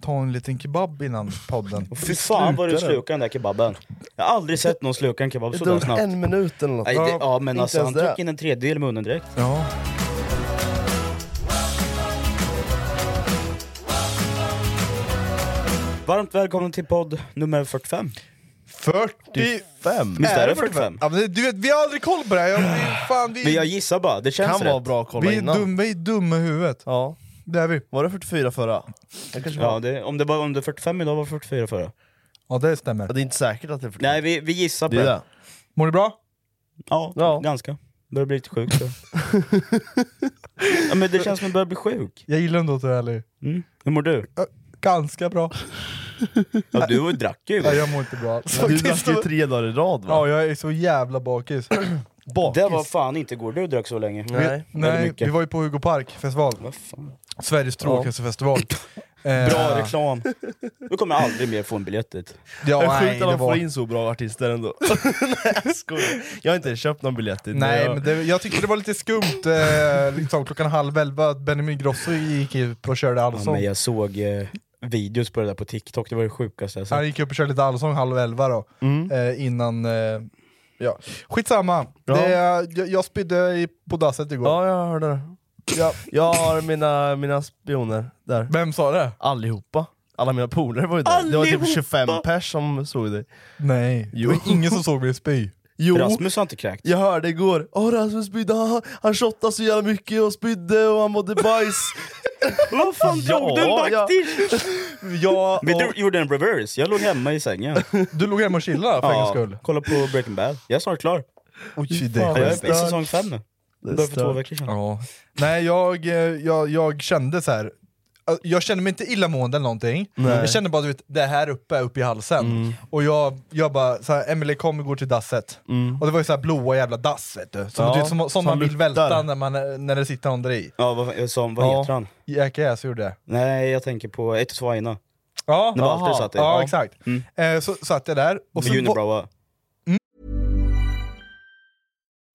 ta en liten kebab innan podden. Fy fan vad du slukade den där kebaben. Jag har aldrig sett någon sluka en kebab sådär snabbt. en minut eller något. Nej, det, ja men Inte alltså ens han det. tryckte in en tredjedel i munnen direkt. Ja. Varmt välkommen till podd nummer 45. 45? Visst är det 45? Ja, men du vet, vi har aldrig koll på det här. Jag, vi, fan, vi, Men jag gissar bara, det känns Kan vara rätt. bra att kolla vi, är innan. dum, vi är dumma i huvudet. Ja. Det är vi. Var det 44 förra? Det kanske var. Ja, det, om det var under 45 idag var det 44 förra. Ja det stämmer. Ja, Det är inte säkert att det är 44. Nej vi, vi gissar på det är det. Mår du bra? Ja, Ja. ganska. Börjar bli lite sjuk så. ja, men det känns som att jag börjar bli sjuk. Jag gillar ändå att du är ärlig. Mm. Hur mår du? Ganska bra. Ja, du drack ju Nej, igår. jag mår inte bra alls. Du drack ju tre dagar i rad va? Ja, jag är så jävla bakis. Bakis. Det var fan inte igår du drack så länge. Nej. Nej, mycket. vi var ju på Hugo Park festival. Vad fan. Sveriges tråkigaste festival. Eh, Bra reklam. Du kommer aldrig mer få en biljett dit. Ja, det är nej, sjukt att det de får in så bra artister ändå. nej jag skojar. Jag har inte köpt någon biljett dit. Nej, jag... men det, jag tyckte det var lite skumt, eh, liksom, klockan halv elva, att Benjamin Grosso gick upp och körde Ja, allsång. men jag såg eh, videos på det där på TikTok, det var det sjukaste. Alltså. Han gick upp och körde lite allsång halv elva då, Mm. eh, innan... Eh, ja. Skitsamma, Ja. det, jag, jag spydde i, på dasset igår. Ja, jag hörde det. Ja. Jag har mina, mina spioner där. Vem sa det? Allihopa. Alla mina polare var ju där. Det var typ 25 pers som såg dig. Nej, Jo. det var ingen som såg mig spy. Jo, Rasmus har inte kräkt. jag hörde igår. Åh Rasmus spydde, han, han shottade så jävla mycket och spydde och han mådde bajs. Vad fan drog du en Ja, ja. backdish? Jag, och, gjorde en reverse, jag låg hemma i sängen. du låg hemma och chillade för en gångs skull? kolla på Breaking Bad. Jag är snart klar. Oj, det är Jag är i säsong 5 nu. Det är Började för två veckor sedan. Ja. Nej, jag, eh, jag, jag kände så här. eh, jag kände mig inte illamående eller någonting, Nej. jag kände bara du vet, det här uppe, uppe i halsen. Och jag, jag bara, så här, Emily kom igår till dasset, Mm. och det var ju så här blåa jävla dass vet du. Som, Ja, du vet, som, som som man vill luktar. välta när, man, när det sitter någon där i. Ja, vad, jag sa, vad Ja. heter han? Jackass gjorde det. Nej, jag tänker på 1 2 Aina. Ja, När Walter satt i. ja, exakt. Mm. Eh, så satt jag där, och Med så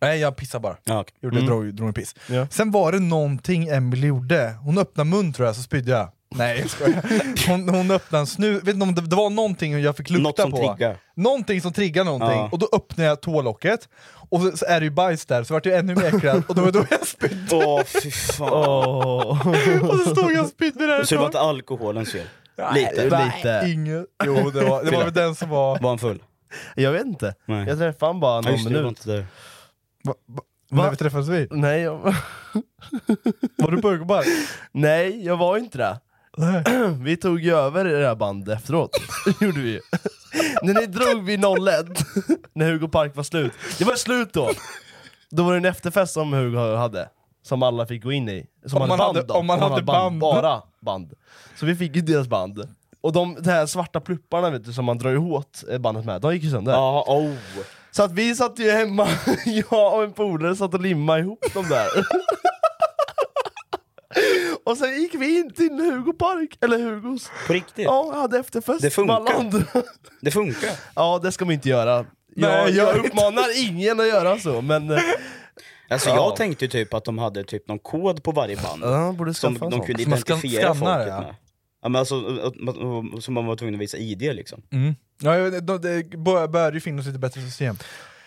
Nej jag pissar bara. Ja, okej. Gjorde, drog, drog en piss. Ja. Sen var det någonting Emily gjorde, hon öppnade mun tror jag, så spydde jag. Nej jag skojar. Hon, hon öppnade en snus, vet inte om det, det var någonting jag fick lukta Något som på. triggar. Någonting som triggar någonting, Ja. och då öppnade jag toalocket, och så, så är det ju bajs där, så vart jag ännu mer äcklad, och då var då jag spydde. Åh fy fan. Och så stod jag och spydde där Så det var inte alkoholens fel? Lite? Nej, Lite. Inget. Jo det var, det var väl den som var... Var han full? Jag vet inte. Nej. Jag träffade han bara Ja, någon just det, det var minut. inte det. Va, va, Va? När vi träffades vi? Nej, jag... Var du på Ögonbark? Nej, jag var inte det. vi tog ju över det här bandet efteråt, gjorde vi. När ni drog vid 01, när Hugo Park var slut, det var slut då! Då var det en efterfest som Hugo hade, som alla fick gå in i. Som Om man band hade- då. om man hade band. Bara band. Så vi fick ju deras band. Och de, de här svarta plupparna vet du, som man drar ihop eh, bandet med, de gick ju sönder. Ja, oh. Så att vi satt ju hemma, jag och en polare satt och limmade ihop dem där. och sen gick vi in till Hugo Park, eller Hugos. På riktigt? Ja, jag hade efterfest Det med alla funkar. andra. Det funkar. Ja, det ska man inte göra. Jag, Nej, jag jag- uppmanar ingen att göra så, men... eh, Alltså Ja. jag tänkte ju typ att de hade typ någon kod på varje band. Ja, borde som en de sån. kunde man identifiera folket ja. med. Ja, men alltså, som man var tvungen att visa ID liksom. Mm. Ja, det, det bör, bör ju finnas lite bättre system.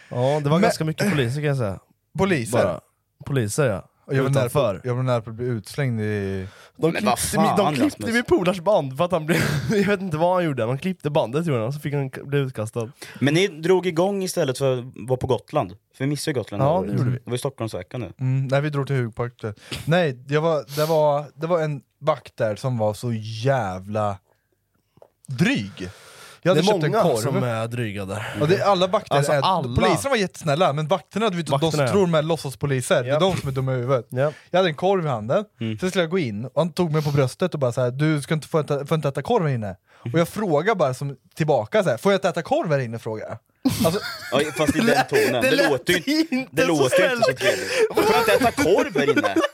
Ja, det var Men- ganska mycket poliser kan jag säga. Poliser? Bara. Poliser ja. Jag var nära på, jag var nära på att bli utslängd i... De Men klippte, min, de fan, klippte min polars band för att han blev... jag vet inte vad han gjorde, de klippte bandet gjorde han, och så fick han bli utkastad. Men ni drog igång istället för att vara på Gotland. För vi missade ju Gotland. Ja, det gjorde vi. Det var ju Stockholmsveckan nu. Mm, nej vi drog till Hugpark. Nej, jag var, det, var, det var en vakt där som var så jävla dryg. Jag Det hade är köpt en korv. som är dryga där. Och det, alla vakter Alltså, är, alla. poliserna var jättesnälla, men vakterna, du vet, de Vakterna, som ja. tror de är låtsaspoliser, det är de som är dumma i huvudet. Ja. Jag hade en korv i handen, Mm. sen skulle jag gå in, och han tog mig på bröstet och bara så här, du ska inte få äta, får inte äta korv här inne. Och jag frågar bara som, tillbaka så här, får jag inte äta korv här inne? Frågar jag. Alltså, Ja, fast i den tonen. Det, lät låter ju inte, det låter inte så trevligt. Får jag inte äta korv här inne?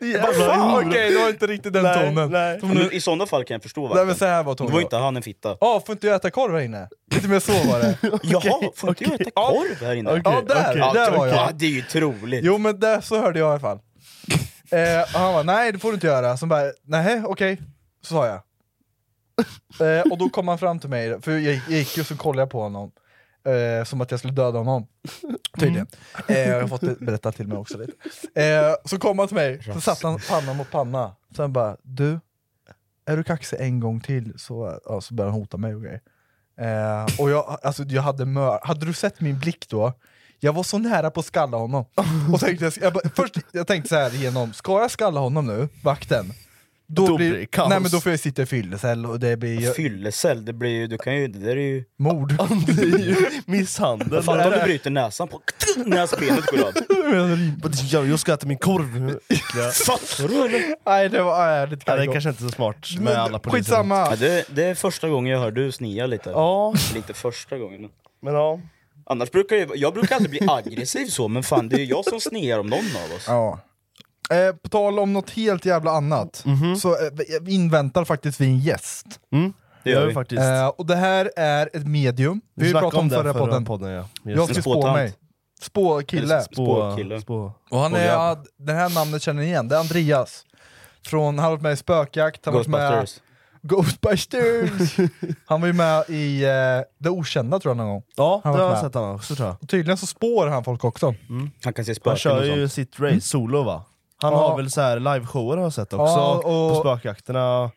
Jävla okej, det var inte riktigt den Nej, tonen. nej. Men I sådana fall kan jag förstå Nej men varför. så här var tonen. var inte han en fitta. Ja, får inte jag äta korv här inne? Lite mer så var det. Jaha, får inte jag äta korv här inne? Okej, Ja, där, okej. där var Ja, jag. det är ju troligt. Jo men det, så hörde jag i alla fall. Eh, och han bara, nej det får du inte göra. Så bara, nej okej, så sa jag. Eh, och då kom han fram till mig, för jag, jag gick ju och så kollade jag på honom. Eh, som att jag skulle döda honom. Tydligen. Eh, jag har fått det berättat till mig också lite. Eh, så kom han till mig, så satte han panna mot panna. Sen bara, du, är du kaxig en gång till så, ja, så började han hota mig och grejer. Eh, och jag, alltså, jag hade mör hade du sett min blick då? Jag var så nära på att skalla honom. Och tänkte, jag, jag, först, jag tänkte så här igenom, ska jag skalla honom nu, vakten? Då, Då blir, blir det kaos. Nej men då får jag sitta i fyllecell och det blir Fyllecell, det blir ju, du kan ju, det där är ju... mord. Det är ju misshandel. Fatta om du bryter näsan på näsbenet går av. Ja, jag ska äta min korv. Fattar du eller? Nej det var lite Ja, det är kajko. kanske inte så smart med Men alla poliser. Skitsamma. Ja, det, det är första gången jag hör du snia lite. Ja, Eller inte första gången. Men... men ja. Annars brukar jag, jag brukar aldrig bli aggressiv så, men fan det är ju jag som snear om någon av oss. Ja. Eh, på tal om något helt jävla annat, så eh, vi inväntar faktiskt vi en gäst. Det gör vi. faktiskt. Eh, och det här är ett medium, vi, snackade pratade om det förra förra podden. podden ja. Jag ska det. spå mig. Spåkille. Spå- spåkille. Spå. Och han är, ja, det här namnet känner ni igen, det är Andreas. Från, han har varit med i Spökjakt, han har varit med Ghostbusters. Ghostbusters! han var ju med i eh, Det Okända tror jag någon gång. Ja, det Han har var jag med. sett han också tror jag. Och tydligen så spår han folk också. Han kan se Han spöken kör och ju sitt race solo va? Han Ja. har väl så här liveshower har jag sett också, Ja, och- på spökjakterna.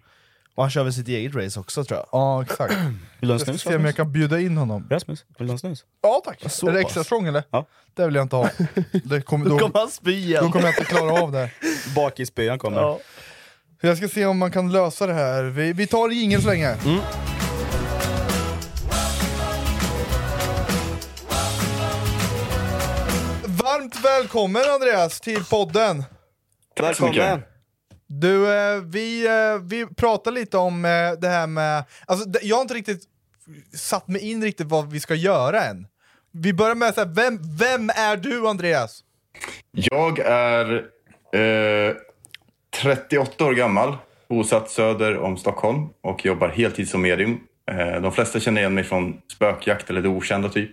Och han kör väl sitt eget race också tror jag. Ja exakt. Vill du ha snus se om jag kan bjuda in honom. Rasmus, vill du ha snus? Ja tack! Så är det extra strong eller? Ja. Det vill jag inte ha. Det kommer, Då då, kommer han spy igen. då kommer jag inte klara av det. Bakisspyan kommer. Ja. Jag ska se om man kan lösa det här. Vi, vi tar ingen så länge. Varmt välkommen Andreas till podden! Välkommen! Du, eh, vi, eh, vi pratar lite om eh, det här med... Alltså, jag har inte riktigt satt mig in riktigt vad vi ska göra än. Vi börjar med så här, vem, vem är du Andreas? Jag är eh, 38 år gammal, bosatt söder om Stockholm och jobbar heltid som medium. Eh, de flesta känner igen mig från spökjakt eller det okända typ.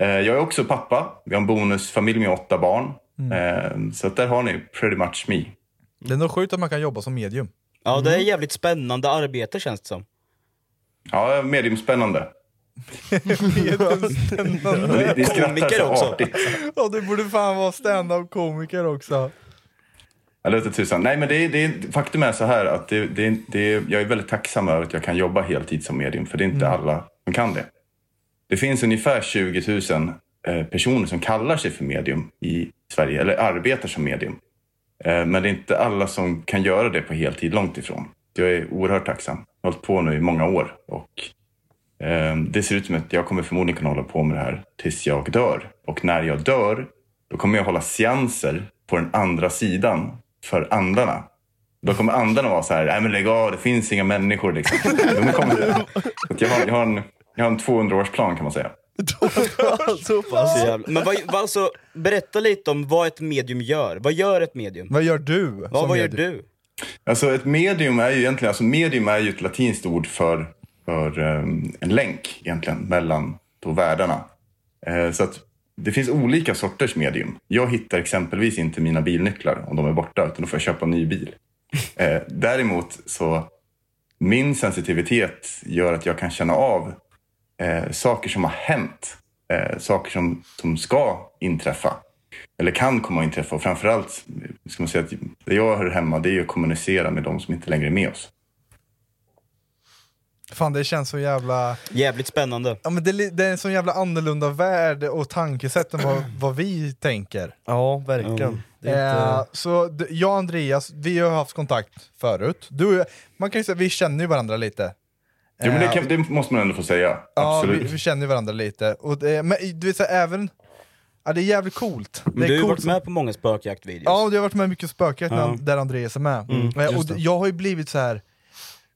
Eh, jag är också pappa. Vi har en bonusfamilj med åtta barn. Eh, så att där har ni pretty much me. Det är nog sjukt att man kan jobba som medium. Ja, det är jävligt spännande arbete känns det som. Ja, mediumspännande. Ni, ni skrattar Komiker så också. artigt. Ja, du borde fan vara stand-up komiker också. Ja, det är tusan. Nej, men det, är- det, faktum är så här att det, det, det, jag är väldigt tacksam över att jag kan jobba heltid som medium, för det är inte alla som kan det. Det finns ungefär 20 000 eh, personer som kallar sig för medium i Sverige, eller arbetar som medium. Eh, men det är inte alla som kan göra det på heltid, långt ifrån. Jag är oerhört tacksam. Jag har hållit på nu i många år och eh, det ser ut som att jag kommer förmodligen kunna hålla på med det här tills jag dör. Och när jag dör, då kommer jag hålla seanser på den andra sidan för andarna. Då kommer andarna vara så här, nej men lägg av, det finns inga människor liksom. De kommer, jag, har, jag, har en, jag har en 200-årsplan kan man säga. Så pass. Så jävla- Men vad, vad alltså, berätta lite om vad ett medium gör. Vad gör ett medium? Vad gör du? Ja, vad gör medium? du? Alltså ett medium är ju egentligen, alltså medium är ju ett latinskt ord för, för ehm, en länk egentligen mellan då världarna. Eh, så att det finns olika sorters medium. Jag hittar exempelvis inte mina bilnycklar om de är borta, utan då får jag köpa en ny bil. Eh, däremot så, min sensitivitet gör att jag kan känna av eh, saker som har hänt. Eh, saker som, som ska inträffa. Eller kan komma att inträffa. Och framförallt, ska man säga att det jag hör hemma, det är att kommunicera med de som inte längre är med oss. Fan det känns så jävla... Jävligt spännande. Ja, men det, det är en så jävla annorlunda värld och tankesätt än vad, vad vi tänker. Ja, verkligen. Det är Eh, inte... så jag och Andreas, vi har haft kontakt förut. Du, man kan ju säga vi känner ju varandra lite. Jo, men det, Eh, kan, det måste man ändå få säga. Ja, Absolut. vi, vi känner ju varandra lite. Och det, men du vet så här, även... Ja, det är jävligt coolt. Det är du har coolt varit med på många spökjaktvideos. Ja, du har varit med mycket spökjakt när- Ja. där Andreas är med. Mm, Eh, och jag har ju blivit så här.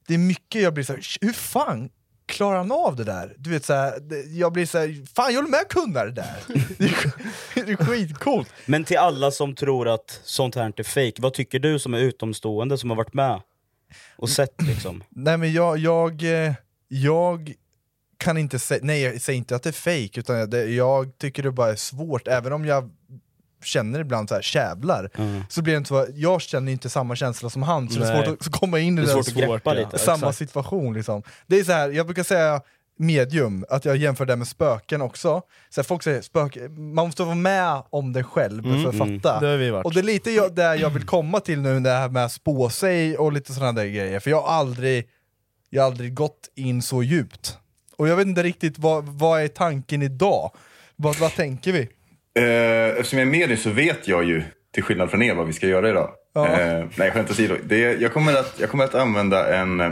det är mycket jag blir så här, hur fan klarar han av det där? Du vet så här, det- jag blir så här, fan jag håller med kunna det där. det, är, det är skitcoolt. Men till alla som tror att sånt här inte är fake, vad tycker du som är utomstående som har varit med och sett liksom? Nej men jag, jag, eh, jag kan inte säga, nej jag säger inte att det är fake utan det, jag tycker det bara är svårt, även om jag känner ibland så här kävlar, så blir det inte så, jag känner inte samma känsla som han, så det är Nej. svårt att komma in i den svårt att greppa lite. samma Exakt. situation liksom. Det är så här, jag brukar säga medium, att jag jämför det med spöken också. Så här, folk säger spöke, man måste vara med om det själv för att fatta. Det har vi varit. Och det är lite jag, där jag vill komma till nu, det här med att spå sig och lite sådana där grejer. För jag har aldrig, jag har aldrig gått in så djupt. Och jag vet inte riktigt, vad, vad är tanken idag? Vad, vad tänker vi? Eh, eftersom jag är med dig så vet jag ju, till skillnad från er, vad vi ska göra idag. Ja. Eh, nej, skämt åsido. Det, jag, kommer att, jag kommer att använda en, eh,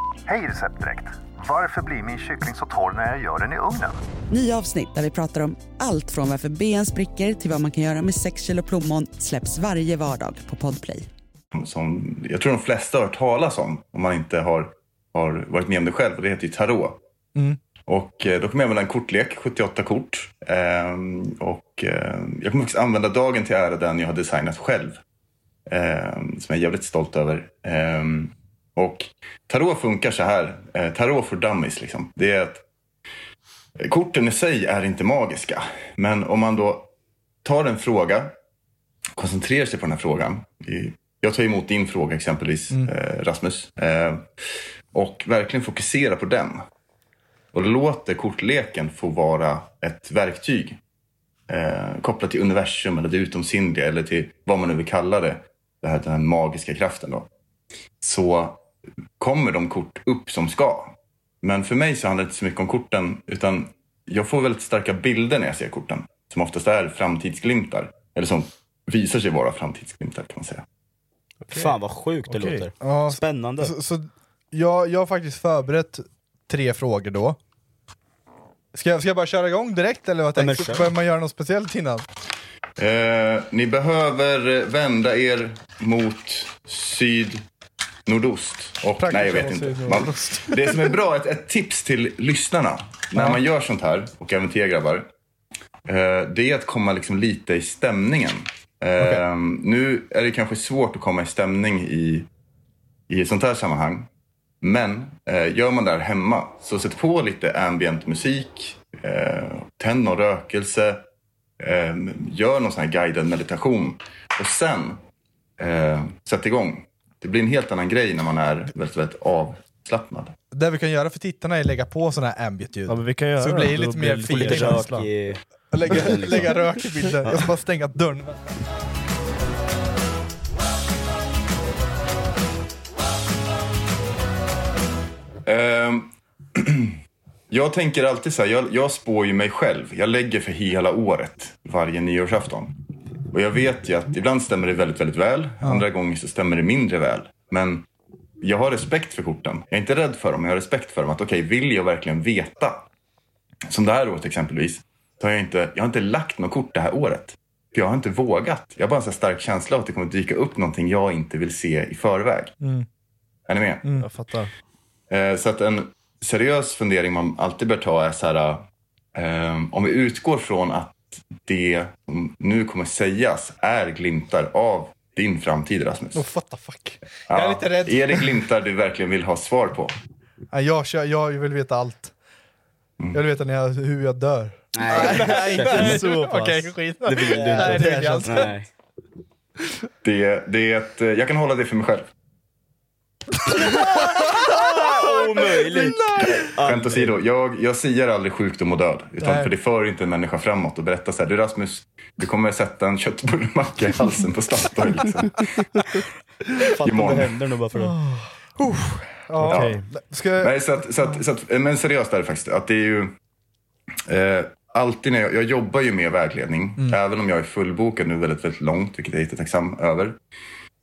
Hej Receptdirekt! Varför blir min kyckling så torr när jag gör den i ugnen? Nya avsnitt där vi pratar om allt från varför ben spricker till vad man kan göra med 6 kilo plommon släpps varje vardag på Podplay. Som jag tror de flesta har hört talas om, om man inte har, har varit med om det själv. Och det heter ju tarot. Och eh, då kommer jag använda en kortlek, 78 kort. Ehm, och ehm, jag kommer faktiskt använda dagen till ära den jag har designat själv. Ehm, som jag är jävligt stolt över. Ehm, och tarot funkar så här. Eh, tarot för dummies liksom. Det är att korten i sig är inte magiska. Men om man då tar en fråga, koncentrerar sig på den här frågan. Jag tar emot din fråga exempelvis, eh, Rasmus. Eh, och verkligen fokuserar på den. Och låter kortleken få vara ett verktyg. Eh, kopplat till universum eller det utomsinnliga eller till vad man nu vill kalla det. det här, den här magiska kraften då. Så kommer de kort upp som ska. Men för mig så handlar det inte så mycket om korten utan jag får väldigt starka bilder när jag ser korten. Som oftast är framtidsglimtar. Eller som visar sig vara framtidsglimtar kan man säga. Fan vad sjukt det Okej. låter. Ja, Spännande. Så, så jag, jag har faktiskt förberett tre frågor då. Ska jag, ska jag bara köra igång direkt eller vad tänker kör. Behöver man göra något speciellt innan? Eh, ni behöver vända er mot syd nordost. Och, nej, jag vet inte. Man, det som är bra, ett, ett tips till lyssnarna när man gör sånt här, och även till er grabbar, eh, det är att komma liksom lite i stämningen. Eh, Nu är det kanske svårt att komma i stämning i, i ett sånt här sammanhang. Men eh, gör man det här hemma, så sätt på lite ambient musik, eh, tänd någon rökelse, eh, gör någon sån här guidad meditation. Och sen sätta igång. Det blir en helt annan grej när man är väldigt, väldigt avslappnad. Det vi kan göra för tittarna är att lägga på sådana här ambient-ljud. Ja, men vi kan göra så det blir lite mer lite känsla. I... Lägga, lägga rök i bilden. Jag ska bara stänga dörren. Ehm, jag tänker alltid så här, jag, jag spår ju mig själv. Jag lägger för hela året, varje nyårsafton. Och jag vet ju att ibland stämmer det väldigt, väldigt väl. Andra gånger så stämmer det mindre väl. Men jag har respekt för korten. Jag är inte rädd för dem, men jag har respekt för dem. Att okej, vill jag verkligen veta? Som det här året exempelvis. Så har jag, inte, jag har inte lagt något kort det här året. För jag har inte vågat. Jag har bara en så stark känsla av att det kommer dyka upp någonting jag inte vill se i förväg. Mm. Är ni med? Jag fattar. Eh, Så att en seriös fundering man alltid bör ta är så här, eh, om vi utgår från att det som nu kommer sägas är glimtar av din framtid Rasmus. Oh, what the fuck. Jag är Ja, lite rädd. Är det glimtar du verkligen vill ha svar på? Nej, jag, jag vill veta allt. Mm. Jag vill veta när jag, hur jag dör. Nej, Nej, inte så pass. Okej, skit. Det vill du inte. Nej, det vill jag inte. Nej. Det, det är ett, jag kan hålla det för mig själv. Omöjligt! Skämt åsido, jag, jag siar aldrig sjukdom och död. Utan Nej. för det för inte en människa framåt och berätta så här, du Rasmus, du kommer sätta en köttbullemacka i halsen på Statoil. Liksom. Fattar Imorgon. vad händer nu bara för det. Ja. Okej. Ska, Nej, så att, så att, så att, men seriöst är det faktiskt. Att det är ju, eh, alltid när jag, jag jobbar ju med vägledning, även om jag är fullbokad nu väldigt, väldigt långt, vilket jag är jättetacksam över.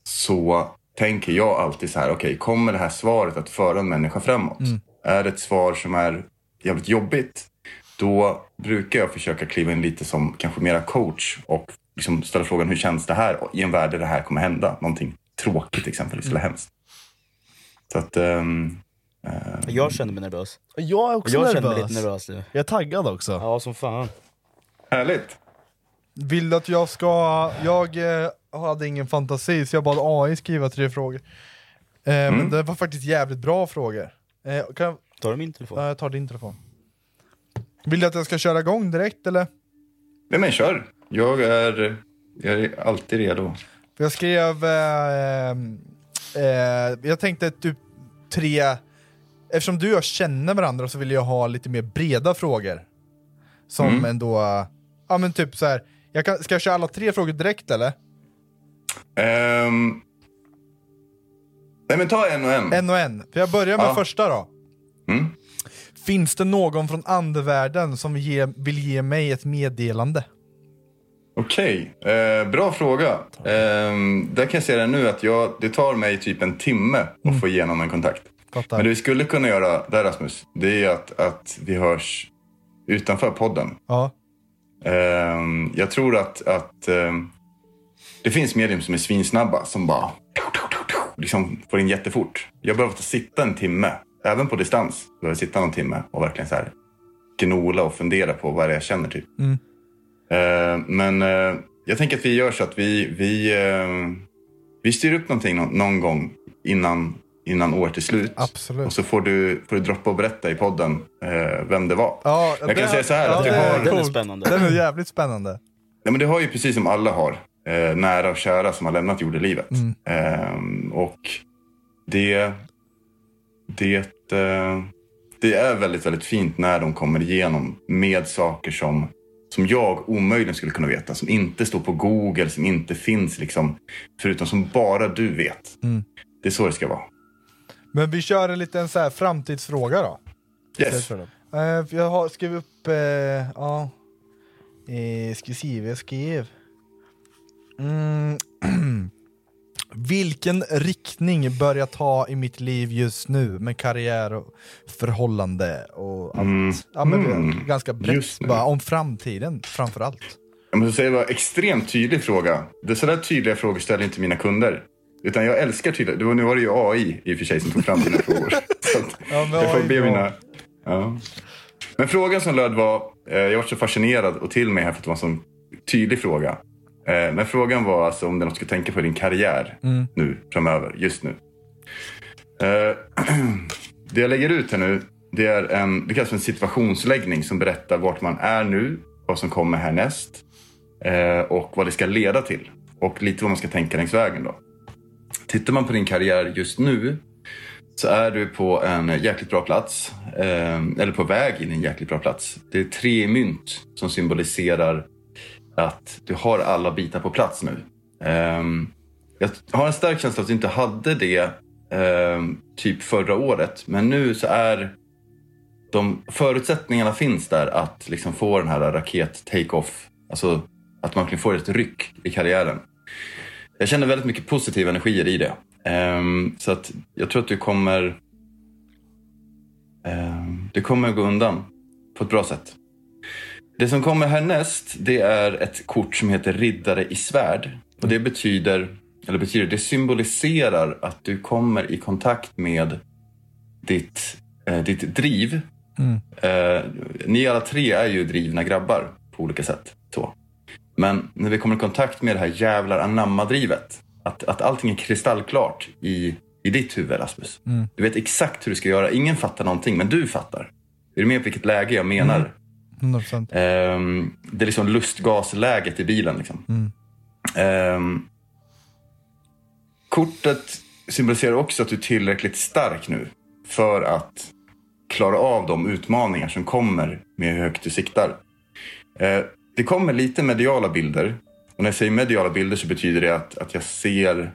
Så tänker jag alltid så här, okej, kommer det här svaret att föra en människa framåt? Är det ett svar som är jävligt jobbigt, då brukar jag försöka kliva in lite som kanske mera coach och liksom ställa frågan, hur känns det här i en värld där det här kommer hända? Någonting tråkigt exempelvis, eller hemskt. Så att, ehm, Jag känner mig nervös. Jag är också Jag nervös. känner mig lite nervös nu. Jag är taggad också. Ja, som fan. härligt. Vill du att jag ska... Jag eh, hade ingen fantasi så jag bad AI skriva tre frågor. Eh, Mm. Men det var faktiskt jävligt bra frågor. Eh, kan, Tar du min telefon? ja, jag tar din telefon. Vill du att jag ska köra igång direkt eller? Nej men kör. Jag är, jag är alltid redo. För jag skrev... Eh, eh, jag tänkte typ tre... Eftersom du och jag känner varandra så vill jag ha lite mer breda frågor. Som Mm. ändå... Ja men typ så här. Jag kan, ska jag köra alla tre frågor direkt eller? Ehm, nej men ta en och en. En och en. För jag börjar med Ja. första då. Mm. Finns det någon från andevärlden som vill ge, vill ge mig ett meddelande? Okej, eh, bra fråga. Ehm, där kan jag säga det nu att jag, det tar mig typ en timme att få igenom en kontakt. Fattar. Men det vi skulle kunna göra där Rasmus, det är att, att vi hörs utanför podden. Ja. Ehm, jag tror att, att ehm, det finns medium som är svinsnabba som bara liksom får in jättefort. Jag behöver sitta en timme, även på distans. Behöver sitta någon timme och verkligen så här gnola och fundera på vad det är jag känner typ. Mm. Ehm, men eh, jag tänker att vi gör så att vi, vi, vi styr upp någonting nå- någon gång innan, innan året är slut. Absolut. Och så får du, får du droppa och berätta i podden eh, vem det var. Ja, Jag kan det- säga så här att ja, det är har... Den är spännande. Den är jävligt spännande. Ja, men det har ju precis som alla har. Eh, nära och kära som har lämnat jordelivet. Mm. Eh, och det, det, eh, det är väldigt, väldigt fint när de kommer igenom med saker som, som jag omöjligen skulle kunna veta. Som inte står på Google, som inte finns liksom. Förutom som bara du vet. Mm. Det är så det ska vara. Men vi kör en liten så här framtidsfråga då. Yes. Eh, jag har skrivit upp, eh, ja, eh, ska se vad jag skrev. Mm. Vilken riktning bör jag ta i mitt liv just nu med karriär och förhållande och allt? Mm. Ja, men Mm. ganska brett bara om framtiden framför allt. Jag måste säga det var en extremt tydlig fråga. Det är sådär tydliga frågor ställer inte mina kunder. Utan jag älskar tydliga... Det var, nu var det ju AI i och för sig som tog fram dina frågor. Så Ja, jag får be mina... Ja. Men frågan som löd var... Eh, jag var så fascinerad och till mig här för att det var en sån tydlig fråga. Eh, men frågan var alltså om det är något du ska tänka på i din karriär Mm. nu framöver, just nu. Eh, det jag lägger ut här nu, det är en, det kallas för en situationsläggning som berättar vart man är nu, vad som kommer härnäst eh, och vad det ska leda till. Och lite vad man ska tänka längs vägen då. Tittar man på din karriär just nu så är du på en jäkligt bra plats. Eh, eller på väg in i en jäkligt bra plats. Det är tre mynt som symboliserar att du har alla bitar på plats nu. Eh, jag har en stark känsla att du inte hade det eh, typ förra året. Men nu så är de förutsättningarna finns där att liksom få den här raket take-off. Alltså att man kan få ett ryck i karriären. Jag känner väldigt mycket positiva energier i det. Ehm, så att jag tror att du kommer... Um, det kommer gå undan på ett bra sätt. Det som kommer härnäst, det är ett kort som heter Riddare i svärd. Och det betyder, eller betyder, det symboliserar att du kommer i kontakt med ditt, eh, ditt driv. Mm. Eh, ni alla tre är ju drivna grabbar på olika sätt. Så. Men när vi kommer i kontakt med det här jävlar anamma-drivet, att, att allting är kristallklart i, i ditt huvud, Rasmus. Mm. Du vet exakt hur du ska göra. Ingen fattar någonting, men du fattar. Är du med på vilket läge jag menar? 100%. Ehm, det är liksom lustgasläget i bilen. Liksom. Mm. Ehm, kortet symboliserar också att du är tillräckligt stark nu för att klara av de utmaningar som kommer med hur högt du siktar. Det kommer lite mediala bilder. Och när jag säger mediala bilder så betyder det att, att jag ser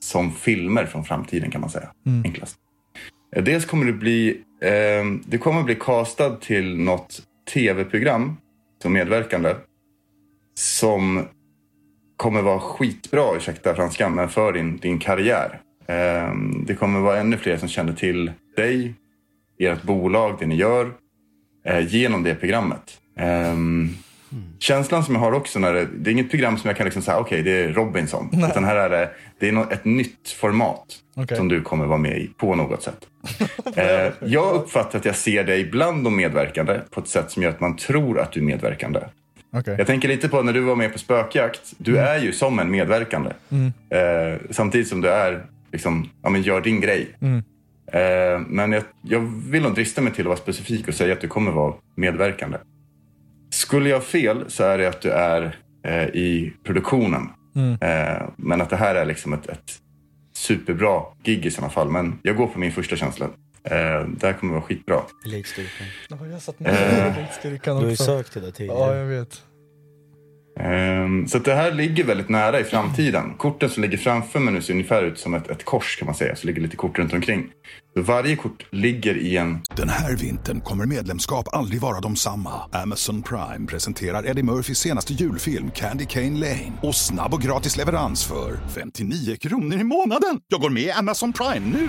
som filmer från framtiden kan man säga. Mm. Enklast. Eh, Dels kommer det bli, eh, det kommer bli castad till något tv-program som medverkande. Som kommer vara skitbra, ursäkta franskan, men för din, din karriär. Eh, det kommer vara ännu fler som känner till dig, ert bolag, det ni gör, eh, genom det programmet. Ehm, Känslan som jag har också när det, det är inget program som jag kan liksom säga, okej det är Robinson. Nej. Utan här är det, det är ett nytt format Okej. som du kommer vara med i på något sätt. eh, jag uppfattar att jag ser dig bland de medverkande på ett sätt som gör att man tror att du är medverkande. Okej. Jag tänker lite på när du var med på Spökjakt. Du är ju som en medverkande. Mm. Eh, samtidigt som du är, liksom, ja men gör din grej. Mm. Eh, men jag, jag vill nog drista mig till att vara specifik och säga att du kommer vara medverkande. Skulle jag ha fel så är det att du är eh, i produktionen. Mm. Eh, men att det här är liksom ett, ett superbra gig i sådana fall. Men jag går på min första känsla. Eh, det här kommer vara skitbra. Elitstyrkan. Ja, jag satt med Eh. i elitstyrkan Du har ju också. sökt det Ja, tidigare. jag vet. Ehm, så att det här ligger väldigt nära i framtiden. Korten som ligger framför mig nu ser ungefär ut som ett, ett kors kan man säga. Så ligger lite kort runt omkring. Så varje kort ligger i en... Den här vintern kommer medlemskap aldrig vara de samma. Amazon Prime presenterar Eddie Murphys senaste julfilm Candy Cane Lane. Och snabb och gratis leverans för 59 kronor i månaden. Jag går med i Amazon Prime nu!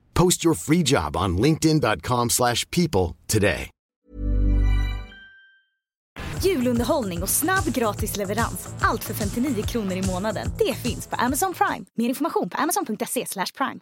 Post your free job on linkedin.com/people slash people today. Julunderhållning och snabb gratis leverans. Allt för 59 kronor i månaden. Det finns på Amazon Prime. Mer information på amazon.se slash prime.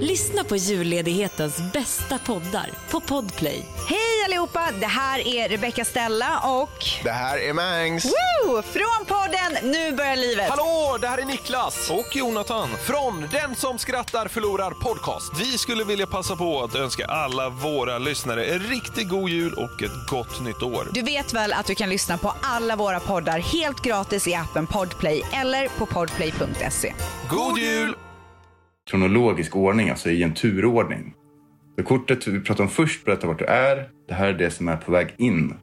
Lyssna på julledighetens bästa poddar på Podplay. Hej allihopa! Det här är Rebecca Stella och... Det här är Mangs. Woo! Från podden Nu börjar livet. Hallå, det här är Niklas och Jonathan från Den som skrattar förlorar podcast. Vi skulle vilja passa på att önska alla våra lyssnare en riktigt god jul och ett gott nytt år. Du vet väl att du kan lyssna på alla våra poddar helt gratis i appen Podplay eller på podplay.se. God jul! Kronologisk ordning, alltså i en turordning. Så kortet vi pratar om först berättar vart du är. Det här är det som är på väg in.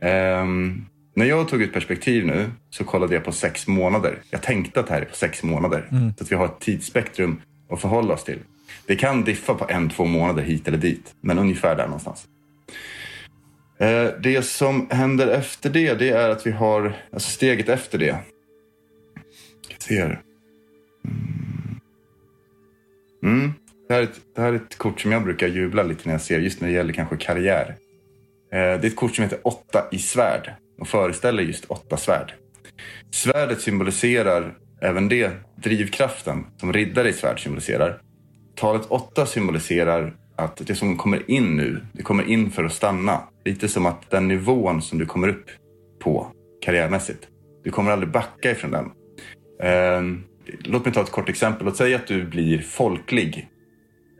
Ehm, när jag tog ut perspektiv nu så kollade jag på sex månader. Jag tänkte att det här är på sex månader. Mm. Så att vi har ett tidsspektrum att förhålla oss till. Det kan diffa på en, två månader hit eller dit, men ungefär där någonstans. Eh, Det som händer efter det, det är att vi har, alltså steget efter det. Jag ser. Mm. Mm. Det, här är ett, det här är ett kort som jag brukar jubla lite när jag ser, just när det gäller kanske karriär. Eh, Det är ett kort som heter åtta i svärd och föreställer just åtta svärd. Svärdet symboliserar även det drivkraften som riddare i svärd symboliserar. Talet åtta symboliserar att det som kommer in nu, det kommer in för att stanna. Lite som att den nivån som du kommer upp på karriärmässigt, du kommer aldrig backa ifrån den. Ehm, låt mig ta ett kort exempel. Låt säga att du blir folklig.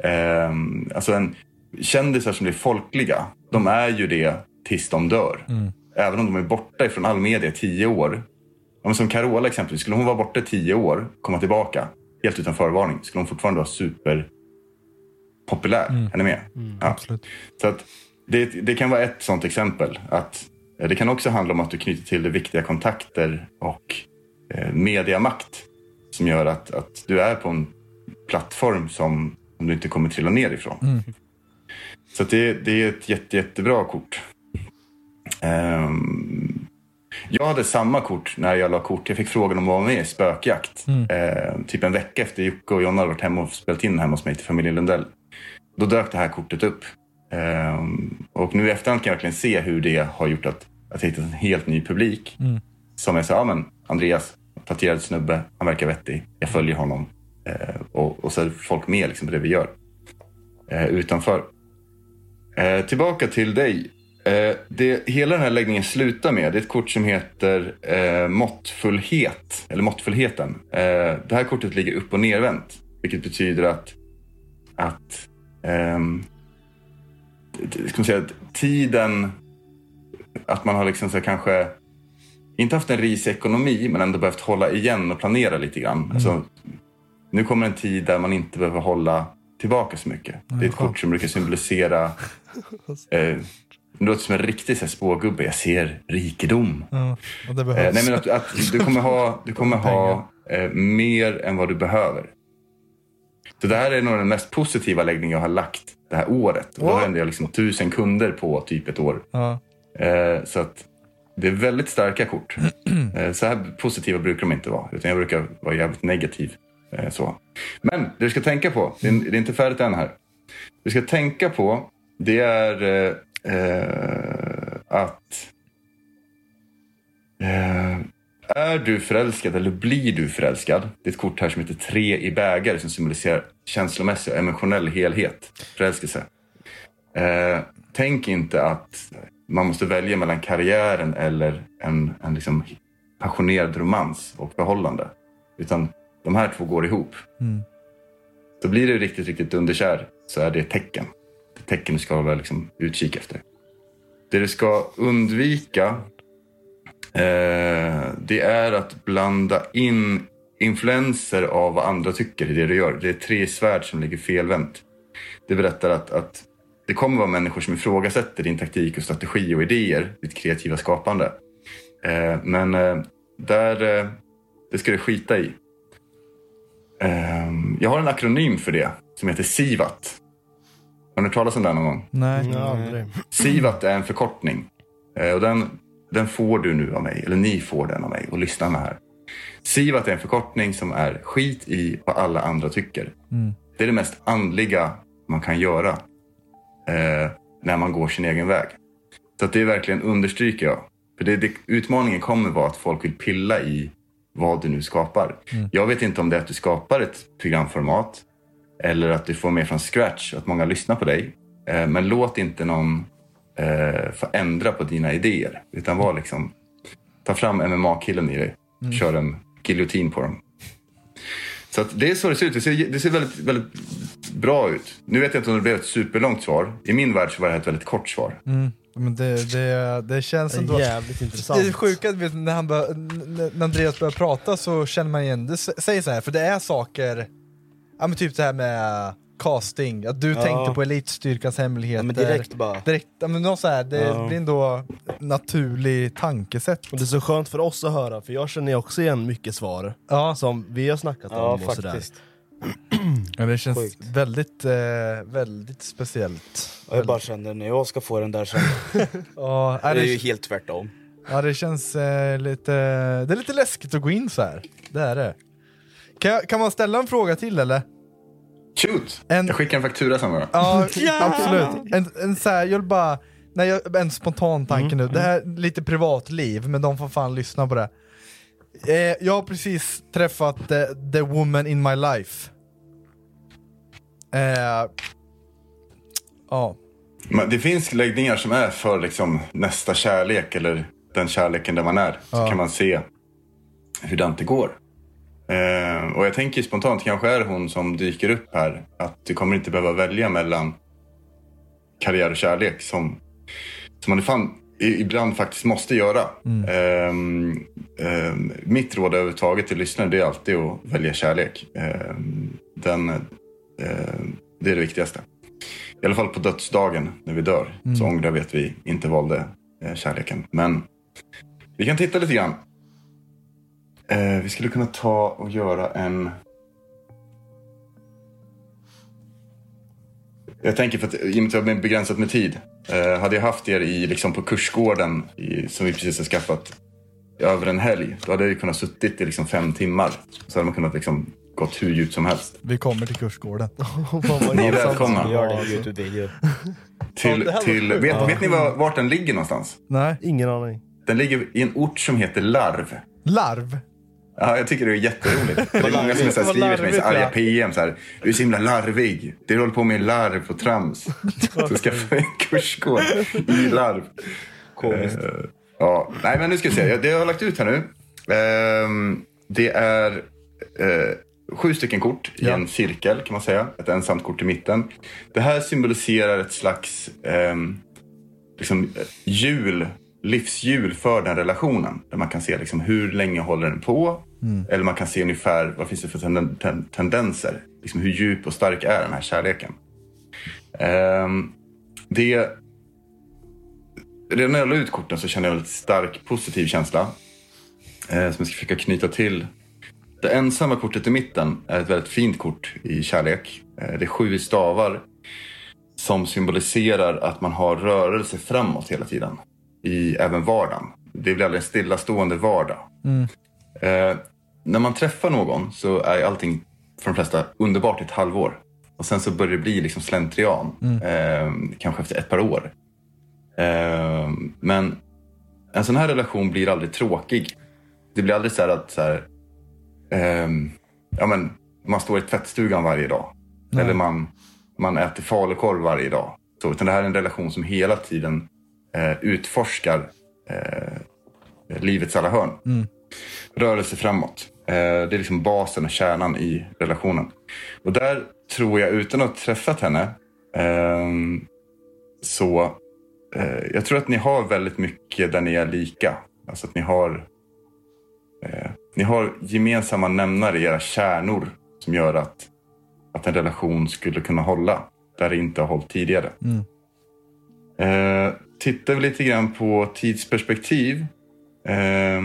Ehm, alltså en, kändisar som blir folkliga, de är ju det tills de dör. Även om de är borta ifrån all media i tio år. Men som Carola exempelvis, skulle hon vara borta i tio år, komma tillbaka helt utan förvarning, skulle hon fortfarande vara super populär. Är ni med? ja. Så att det, det kan vara ett sånt exempel. Att, eh, det kan också handla om att du knyter till dig viktiga kontakter och eh, mediamakt som gör att, att du är på en plattform som, som du inte kommer trilla ner ifrån. Mm. Så det, det är ett jätte, jättebra kort. Ehm, jag hade samma kort när jag la kort. Jag fick frågan om att vara med i spökjakt. Mm. Ehm, typ en vecka efter Jocke och Jonna hade varit hemma och spelat in hemma hos mig till familjen Lundell. Då dök det här kortet upp. Ehm, och nu i efterhand kan jag verkligen se hur det har gjort att, att jag hittat en helt ny publik. Mm. Som jag sa, ja men Andreas, tatuerad snubbe, han verkar vettig. Jag följer honom. Eh, och, och så är folk med liksom på det vi gör. Eh, utanför. Eh, tillbaka till dig. Eh, det, hela den här läggningen slutar med det är ett kort som heter eh, måttfullhet. Eller måttfullheten. Eh, det här kortet ligger upp och nervänt. Vilket betyder att, att ehm, ska man säga, att tiden, att man har liksom så kanske inte haft en risig ekonomi men ändå behövt hålla igen och planera lite grann. Alltså, nu kommer en tid där man inte behöver hålla tillbaka så mycket. Det är ett kort som brukar symbolisera eh, det låter som en riktig så här, spågubbe. Jag ser rikedom. Ja, Eh, nej, men att, att du kommer ha, du kommer ha eh, mer än vad du behöver. Så det här är nog den mest positiva läggning jag har lagt det här året. Och då har jag liksom tusen kunder på typ ett år. Ja. Eh, så att det är väldigt starka kort. Eh, så här positiva brukar de inte vara. Utan jag brukar vara jävligt negativ. Eh, så. Men det du ska tänka på, det är, inte färdigt än här. Det du ska tänka på, det är eh, eh, att eh, är du förälskad eller blir du förälskad? Det är ett kort här som heter tre i bägare som symboliserar känslomässig och emotionell helhet. Förälskelse. Eh, tänk inte att man måste välja mellan karriären eller en, en liksom passionerad romans och förhållande. Utan de här två går ihop. Mm. Så blir du riktigt, riktigt underkär så är det ett tecken. Det är tecken du ska hålla liksom utkik efter. Det du ska undvika eh, det är att blanda in influenser av vad andra tycker i det du gör. Det är tre svärd som ligger felvänt. Det berättar att, att det kommer vara människor som ifrågasätter din taktik och strategi och idéer, ditt kreativa skapande. Eh, men eh, där, eh, det ska du skita i. Eh, jag har en akronym för det som heter SIVAT. Har ni hört talas om den någon gång? Nej. Ja, aldrig. SIVAT är en förkortning. Eh, och den, den får du nu av mig, eller ni får den av mig och lyssna med här. SIVAT är en förkortning som är skit i vad alla andra tycker. Mm. Det är det mest andliga man kan göra eh, när man går sin egen väg. Så att det verkligen understryker jag. För det, det, utmaningen kommer vara att folk vill pilla i vad du nu skapar. Mm. Jag vet inte om det är att du skapar ett programformat eller att du får med från scratch, att många lyssnar på dig. Eh, men låt inte någon eh, få ändra på dina idéer. Utan var liksom, ta fram MMA-killen i dig. Mm. Kör en giljotin på dem. Så att det är så det ser ut. Det ser, det ser väldigt, väldigt bra ut. Nu vet jag inte om det blev ett superlångt svar. I min värld så var det ett väldigt kort svar. Mm. Men det, det, det känns ändå... jävligt intressant. Det är sjuka, vet, när, han bör, n- när Andreas börjar prata så känner man igen det. Säg så här, för det är saker, ja men typ det här med casting, att du Ja. tänkte på elitstyrkans hemligheter. Ja, men direkt bara. Direkt, ja, men något så här, det Ja. blir ändå naturlig tankesätt. Och det är så skönt för oss att höra, för jag känner också igen mycket svar Ja. som vi har snackat Ja, om och sådär. faktiskt. Ja, det känns Sjukt. väldigt, eh, väldigt speciellt. Jag bara känner när jag ska få den där sen. Ja, det är är det- ju helt tvärtom. Ja det känns eh, lite, det är lite läskigt att gå in så här. Det är det. Kan, jag, kan man ställa en fråga till eller? Shoot! En- Jag skickar en faktura sen bara. Ja, absolut. En, en, så här, jag vill bara, nej, jag, en spontan tanke nu. Det här är lite privatliv, men de får fan lyssna på det. Eh, jag har precis träffat eh, the woman in my life. Eh, ja. Men det finns läggningar som är för liksom nästa kärlek eller den kärleken där man är. Så Ja. kan man se hur det går. Eh, och jag tänker spontant, kanske är hon som dyker upp här. Att du kommer inte behöva välja mellan karriär och kärlek som, som man fan, i- ibland faktiskt måste göra. Ehm, ehm, mitt råd överhuvudtaget till lyssnare det är alltid att välja kärlek. Ehm, den, ehm, det är det viktigaste. I alla fall på dödsdagen när vi dör Mm. så ångrar vi att vi inte valde eh, kärleken. Men vi kan titta lite grann. Eh, vi skulle kunna ta och göra en... Jag tänker för att i och med att jag har begränsat med tid. Eh, hade jag haft er i, liksom på kursgården i, som vi precis har skaffat över en helg. Då hade jag ju kunnat suttit i liksom fem timmar. Så hade man kunnat liksom gått hur djupt som helst. Vi kommer till kursgården. Ni är välkomna. Vi gör det i Youtube-video. Ja, Till, till, vet, vet ni var, vart den ligger någonstans? Nej. Ingen aning. Den ligger i en ort som heter Larv. Larv? Ja, jag tycker det är jätteroligt. Det är många som är så här, skriver till mig så arga ja. PM så här. Du är så himla larvig. Du håller på med larv och trams. Så ska jag få en kursgård i larv. Komiskt. Eh, ja, nej men nu ska vi se. Det jag har lagt ut här nu. ehm, det är eh, sju stycken kort i en cirkel kan man säga. Ett ensamt kort i mitten. Det här symboliserar ett slags ehm, liksom, eh, hjul, livshjul för den relationen. Där man kan se liksom, hur länge håller den på. Mm. Eller man kan se ungefär vad finns det för tenden- ten- tendenser. Liksom, hur djup och stark är den här kärleken. Ehm, det, redan när jag la ut korten så kände jag en väldigt stark positiv känsla. Eh, som jag ska försöka knyta till. Det ensamma kortet i mitten är ett väldigt fint kort i kärlek. Eh, det är sju stavar som symboliserar att man har rörelse framåt hela tiden. I även vardagen. Det blir aldrig en stillastående vardag. Mm. Eh, när man träffar någon så är allting för de flesta underbart i ett halvår. Och sen så börjar det bli liksom slentrian. Mm. Eh, kanske efter ett par år. Eh, men en sån här relation blir aldrig tråkig. Det blir aldrig så här att så här, ehm, ja, men, man står i tvättstugan varje dag. Nej. Eller man, man äter falukorv varje dag. Så, utan det här är en relation som hela tiden eh, utforskar eh, livets alla hörn. Mm. Rörelse framåt. Eh, det är liksom basen och kärnan i relationen. Och där tror jag, utan att ha träffat henne, ehm, så eh, jag tror att ni har väldigt mycket där ni är lika. Alltså att ni har, eh, ni har gemensamma nämnare i era kärnor som gör att, att en relation skulle kunna hålla där det inte har hållit tidigare. Mm. Eh, tittar vi lite grann på tidsperspektiv. Eh,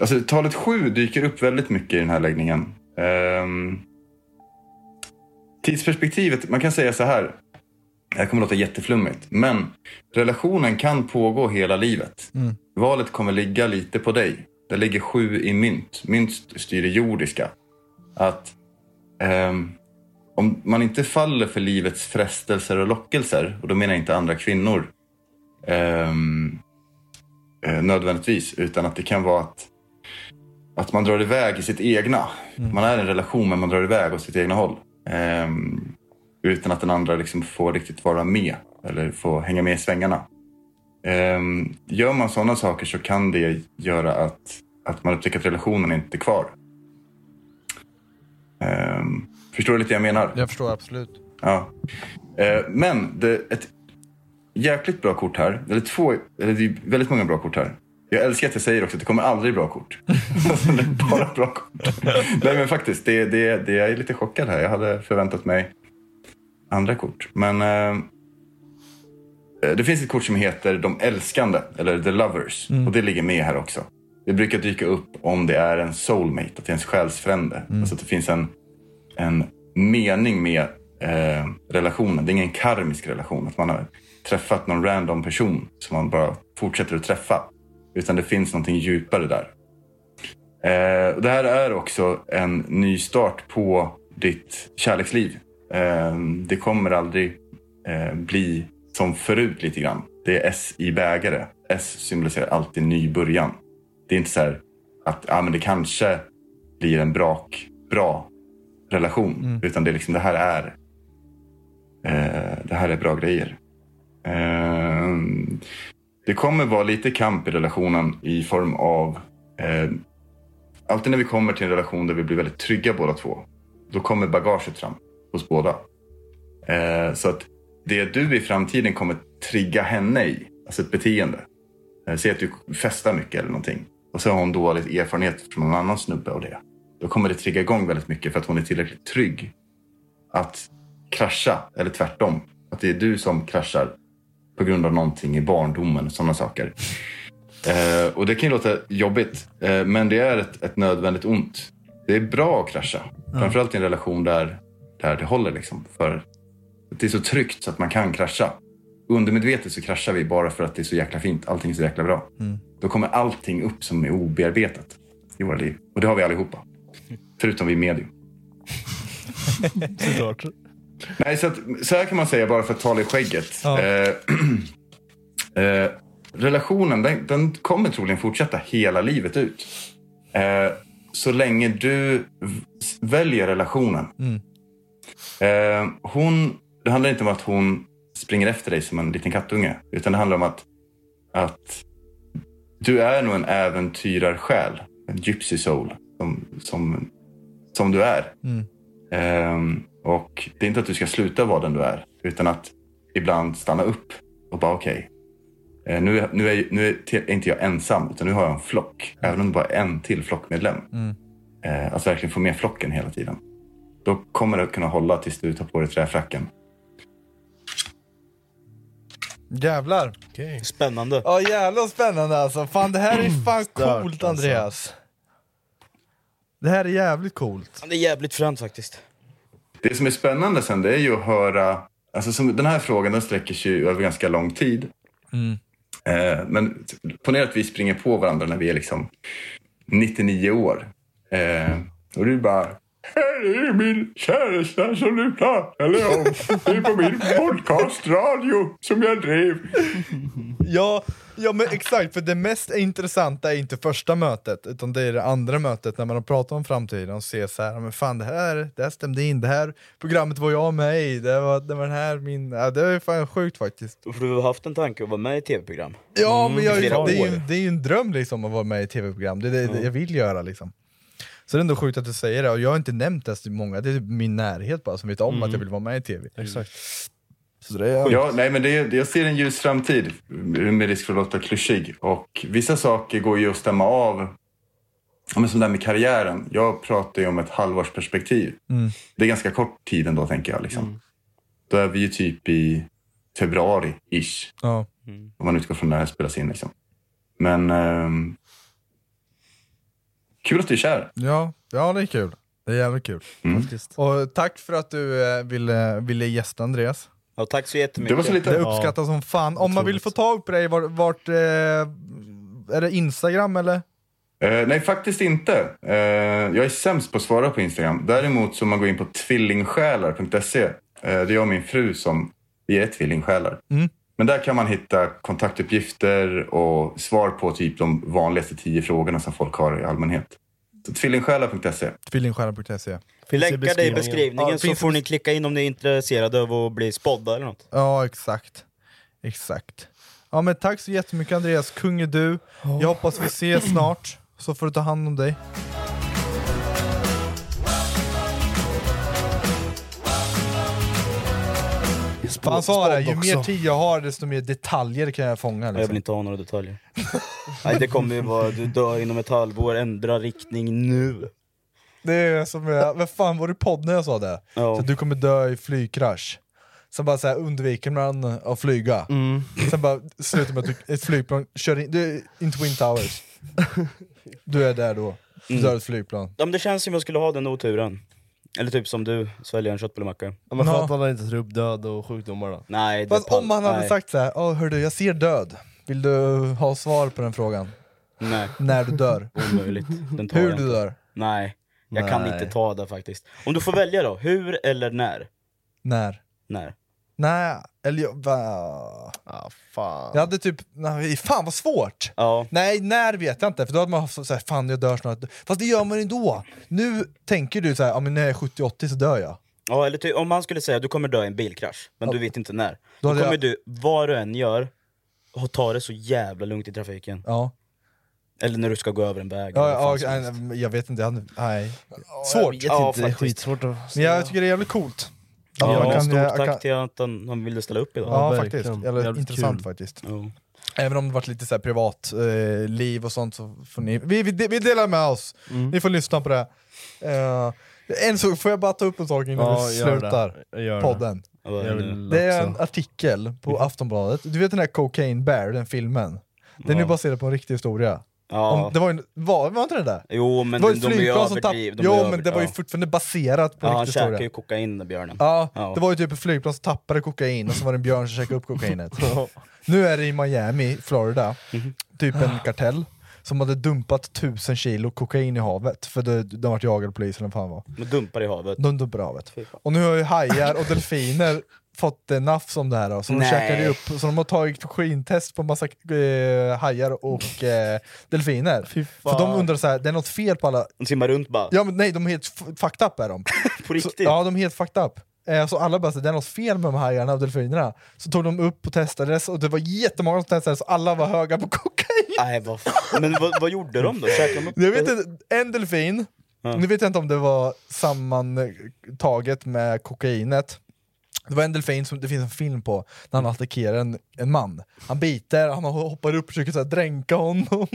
alltså talet sju dyker upp väldigt mycket i den här läggningen. Eh, tidsperspektivet, man kan säga så här. Det här kommer låta jätteflummigt. Men relationen kan pågå hela livet. Mm. Valet kommer ligga lite på dig. Det ligger sju i mynt. Mynt styr det jordiska. Att ehm, om man inte faller för livets frestelser och lockelser, och då menar jag inte andra kvinnor ehm, eh, nödvändigtvis, utan att det kan vara att, att man drar iväg i sitt egna. Man är i en relation men man drar iväg åt sitt egna håll. Ehm, utan att den andra liksom får riktigt vara med eller få hänga med i svängarna. Ehm, gör man sådana saker så kan det göra att, att man upptäcker att relationen inte är kvar. Ehm, förstår du lite vad jag menar? Jag förstår absolut. Ja. Eh, men det, ett jäkligt bra kort här. Eller två, eller det är väldigt många bra kort här. Jag älskar att jag säger också att det kommer aldrig bra kort. Alltså, det är bara bra kort. Nej men faktiskt, det, det, det, jag är lite chockad här. Jag hade förväntat mig andra kort. Men eh, det finns ett kort som heter De älskande, eller The Lovers. Mm. Och det ligger med här också. det brukar dyka upp om det är en soulmate, att det är ens själsfrände. Alltså att det finns en, en mening med eh, relationen. Det är ingen karmisk relation, att man har träffat någon random person som man bara fortsätter att träffa. Utan det finns någonting djupare där. Eh, och det här är också en ny start på ditt kärleksliv. Eh, det kommer aldrig eh, bli som förut lite grann. Det är S i bägare. S symboliserar alltid ny början. Det är inte så här att ah, men det kanske blir en brak, bra relation. Utan det är liksom det här är eh, det här är bra grejer. Eh, det kommer vara lite kamp i relationen i form av eh, alltid när vi kommer till en relation där vi blir väldigt trygga båda två. Då kommer bagaget fram hos båda. Eh, så att det du i framtiden kommer trigga henne i, alltså ett beteende. Eh, säg att du festar mycket eller någonting. Och så har hon dålig erfarenhet från någon annan snubbe av det. Då kommer det trigga igång väldigt mycket för att hon är tillräckligt trygg att krascha, eller tvärtom. Att det är du som kraschar på grund av någonting i barndomen och sådana saker. Eh, och det kan ju låta jobbigt, eh, men det är ett, ett nödvändigt ont. Det är bra att krascha. Framförallt i en relation där, där det håller. Liksom, för det är så tryggt så att man kan krascha. Undermedvetet så kraschar vi bara för att det är så jäkla fint. Allting är så jäkla bra. Mm. Då kommer allting upp som är obearbetat i våra liv. Och det har vi allihopa. Förutom vi medium. Såklart. Nej, så, att, så här kan man säga bara för att tala i skägget. Ja. Eh, eh, relationen den, den kommer troligen fortsätta hela livet ut. Eh, så länge du väljer relationen. Mm. Eh, hon, det handlar inte om att hon springer efter dig som en liten kattunge. Utan det handlar om att, att du är nog en äventyrarsjäl. En gypsy soul. Som, som, som du är. Mm. Ehm, och det är inte att du ska sluta vara den du är, utan att ibland stanna upp och bara okej. eh, nu, är- nu, är, nu är till- är inte jag ensam, utan nu har jag en flock. Även om det bara är en till flockmedlem. Mm. Eh, att verkligen få med flocken hela tiden. Då kommer det att kunna hålla tills du tar på dig träfracken. Jävlar. Spännande. Ja jävlar spännande alltså. Fan det här är fan Stört, coolt alltså. Andreas. Det här är jävligt coolt. Det är jävligt fränt faktiskt. Det som är spännande sen det är ju att höra, alltså som, den här frågan den sträcker sig över ganska lång tid. Mm. Eh, men ponera att vi springer på varandra när vi är liksom 99 år. Eh, och du bara, här är min käresta som du pratade om. Det är på min podcastradio som jag drev. Ja, ja men exakt, för det mest intressanta är inte första mötet, utan det är det andra mötet när man har pratat om framtiden och ser så här, men fan det här, det här stämde in, det här programmet var jag med i, det var, det var den här min, ja, det är fan sjukt faktiskt. För du har haft en tanke att vara med i tv-program? Ja Mm, men jag, det, är ju, det är ju en dröm liksom att vara med i tv-program, det är det, det Ja. jag vill göra liksom. Så det är ändå sjukt att du säger det, och jag har inte nämnt det till många, det är min närhet bara som vet om Mm. att jag vill vara med i tv. Exakt. Så det är Ja, nej, men det är, jag ser en ljus framtid, med risk för att låta klyschig. Och vissa saker går ju att stämma av. Ja, men som det här med karriären. Jag pratar ju om ett halvårsperspektiv. Mm. Det är ganska kort tid ändå, tänker jag. Liksom. Då är vi ju typ i februari-ish. Ja. Om man utgår från när det här spelas in. Liksom. Men ehm, kul att du är kär. Ja, ja det är kul. Det är jävligt kul. Mm. Och tack för att du eh, ville, ville gästa Andreas. Ja, tack så jättemycket. Det var så lite- Det uppskattas som fan. Om man vill få tag på dig, vart, vart eh, är det Instagram eller? Eh, nej, faktiskt inte. Eh, jag är sämst på att svara på Instagram. Däremot så om man går in på tvillingsjälar.se. Eh, det är jag och min fru som vi är tvillingsjälar. Mm. Men där kan man hitta kontaktuppgifter och svar på typ de vanligaste tio frågorna som folk har i allmänhet. Tvillingsjälar.se. Tvillingstjärna.se Vi länkar det i beskrivningen Ja, så får ni klicka in om ni är intresserade av att bli spodda eller något. Ja, exakt. Exakt. Ja men tack så jättemycket Andreas, kung är du. Jag hoppas vi ses snart, så får du ta hand om dig. Han sa det, ju mer tid jag har desto mer detaljer kan jag fånga. Jag vill Liksom. inte ha några detaljer. Nej, det kommer ju vara, du dör inom ett halvår, ändra riktning nu. Det är som, jag- vad fan var det i podden jag sa det? Ja. Så att du kommer dö i flygkrasch. Sen bara så här, undviker man att flyga. Sen bara slutar med att du, ett flygplan kör in, du, in Twin Towers. Du är där då, du Mm. dör ett flygplan. Ja, men det känns som jag skulle ha den oturen. Eller typ som du, svälja en köttbullemacka. Ja, men för att han inte tar upp död och sjukdomar då. Nej, det Fast om han hade nej. sagt såhär, oh, hördu jag ser död, vill du ha svar på den frågan? Nej, När du dör? omöjligt. Den tar Hur jag du inte. dör? Nej, jag kan Nej. inte ta det faktiskt. Om du får välja då, hur eller när? När? När? Nej, eller jag, va? Ah, fan. jag hade typ, nej, fan vad svårt! Ja. Nej, när vet jag inte, för då hade man haft såhär, fan jag dör snart. Fast det gör man ändå! Nu tänker du såhär, ja men när jag är 70-80 så dör jag. Ja, eller ty- om man skulle säga du kommer dö i en bilkrasch, men du vet inte när. Då Då, kommer jag- du, vad du än gör, och ta det så jävla lugnt i trafiken. Ja. Eller när du ska gå över en väg. Ja, ja, jag vet inte, nej. Svårt! Jag vet Ja, inte, det är skitsvårt att Men jag tycker det är jävligt coolt. Ja, man kan- stort tack kan- till att han, han ville ställa upp idag. Ja, Ja, faktiskt, jävligt, Jävligt intressant kul. faktiskt. Ja. Även om det varit lite så här privat eh, liv och sånt så får ni, vi, vi, vi delar med oss, Mm. ni får lyssna på det. Eh, en så får jag bara ta upp en sak innan Ja, vi slutar podden. Ja, är det Det är en artikel på Aftonbladet, du vet den här Cocaine Bear, den filmen? Den är Ja. baserad på en riktig historia. Ja. Om, det var, ju- var, var inte det där? Jo men det var de, de är ju flygplan som tapp... överdriv, de Jo över- men det var ju fortfarande baserat på Ja, han riktig historia. ju kokain den björnen. Ja, Ja. det var ju typ ett flygplan som tappade kokain och så var det en björn som käkade upp kokainet. nu är det i Miami, Florida, Mhm. typ en kartell som hade dumpat tusen kilo kokain i havet för det, de vart jagade av polisen eller vad fan var. De dumpar i havet. De dumpade i havet. Och nu har ju hajar och delfiner fått nafs om det här då, så de käkade upp, så de har tagit skintest på massa eh, hajar och eh, delfiner. För de undrar så här, det är något fel på alla... De simmar runt bara. Ja men nej, de är helt fucked up är de. På Så, riktigt? ja, de är helt fucked up. Eh, Så alla bara, så, det är något fel med de här hajarna och delfinerna. Så tog de upp och testades och det var jättemånga som testades, så alla var höga på kokain. Nej, vad. Men vad, vad gjorde de då? Käkade de upp Jag vet inte, en delfin, Ja. nu vet jag inte om det var sammantaget med kokainet. Det var en delfin som det finns en film på, när han attackerar en, en man. Han biter, han hoppar upp och försöker så här, dränka honom.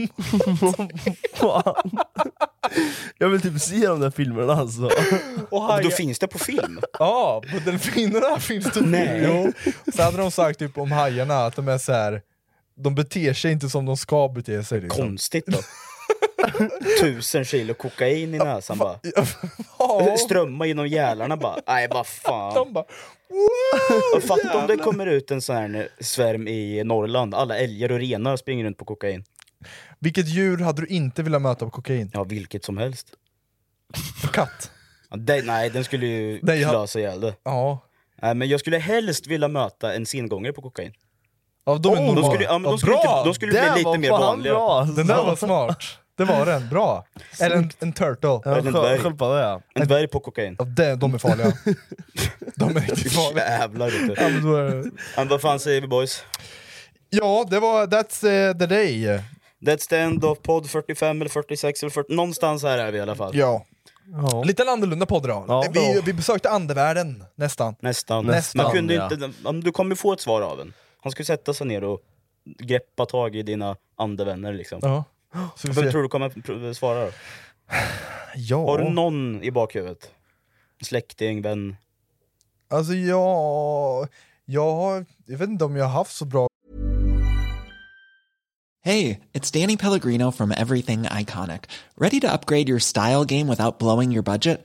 Fan. Jag vill typ se de där filmerna alltså. Och Men då hajar, finns det på film? ja, på delfinerna finns det Nej. Jo. Så hade de sagt typ om hajarna att de är så här. de beter sig inte som de ska bete sig. Liksom. Konstigt då. Tusen kilo kokain i näsan bara. Strömma genom gälarna bara. Nej vad fan. De bara, Och Fatta om det kommer ut en sån här svärm i Norrland, alla älgar och renar springer runt på kokain. Vilket djur hade du inte velat möta på kokain? Ja, vilket som helst. Katt? Ja, den, nej, den skulle ju Nej, jag- klösa ihjäl det. Ja. Nej, men jag skulle helst vilja möta en sengångare på kokain. ja de är De normala. skulle, ja, de skulle, bra! inte, de skulle Det bli var lite mer vanliga. bra. Den där var smart. Det var den, bra. Eller en, en turtle. Ja, en dvärg. Sköldpadda ja. En dvärg på kokain. Ja, det, de är farliga. De är riktigt farliga. Jävlar vet du. Ja, men, då är det... Men vad fan säger vi boys? ja, det var That's eh, the day. That's the end of podd 45 eller 46 eller 40, någonstans här är vi i alla fall. Ja. Ja. Lite annorlunda podd idag. Ja. vi, vi besökte andevärlden, nästan. Nästan. Nästan, Man kunde ja. inte, om du kommer få ett svar av en. Han skulle sätta sig ner och greppa tag i dina andevänner liksom. Ja. Så vi Vem ser. tror du kommer svara då? Ja. Har du någon i bakhuvudet? Släkting, vän? Alltså jag... Jag, har, jag vet inte om jag har haft så bra Hey, it's Danny Pellegrino from Everything Iconic. Ready to upgrade your style game without blowing your budget?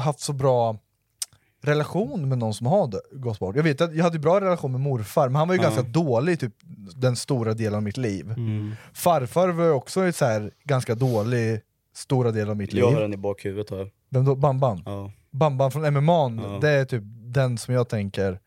Haft så bra relation med någon som har gått bort. Jag vet att jag hade bra relation med morfar, men han var ju Ja. ganska dålig typ den stora delen av mitt liv. Mm. Farfar var ju också så här, ganska dålig stora del av mitt Jag har liv. den i bakhuvudet här. Vem då? Bamban? Ja. Bamban från MMA, Ja. det är typ den som jag tänker...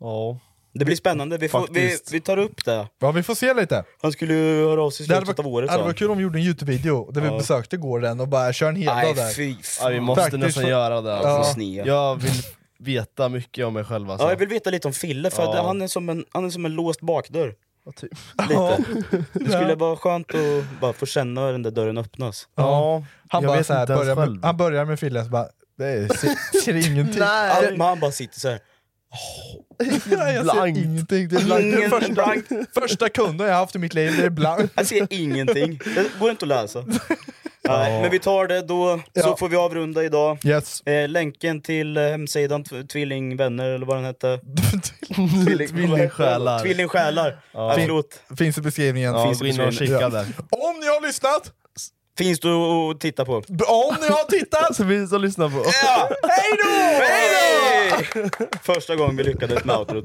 Ja. Det blir spännande, vi, får, vi, Faktiskt. vi tar upp det. Ja vi får se lite. Han skulle ju höra av sig i Det hade slutet varit, av året det hade sa varit kul om vi gjorde en Youtube-video där vi Ja. besökte gården och bara kör en hel Nej, dag där. fy Ja, vi måste Praktiskt nästan för- göra det Ja. alltså. Snea. Jag vill veta mycket om mig själv alltså. Ja, jag vill veta lite om Fille, för Ja. att han, är som en, han är som en låst bakdörr. typ. Lite. Det skulle vara skönt att bara få känna den där dörren öppnas. Ja, Han, jag bara vet så här, inte ens börjar med, han börjar med Fille så bara, det är, ser, ser ingenting. Ja, men han bara sitter så här. Jag ser ingenting. Det är blankt. Ingen- första, blankt. första kunden jag har haft i mitt liv, det är blankt. Jag ser ingenting. Det går inte att läsa. Nej, men vi tar det då, så Ja. får vi avrunda idag. Yes. Eh, länken till eh, hemsidan Tv- Tvillingvänner, eller vad den hette. Tvillingsjälar. Tvillingsjälar. Ja. Ja. förlåt. Finns i beskrivningen. Ja, Finns i in och beskrivningen. kika där. Om ni har lyssnat, Finns du att titta på? om ni har tittat, Så vi som lyssnar på. Ja! hej då! Första gången vi lyckades med outrot.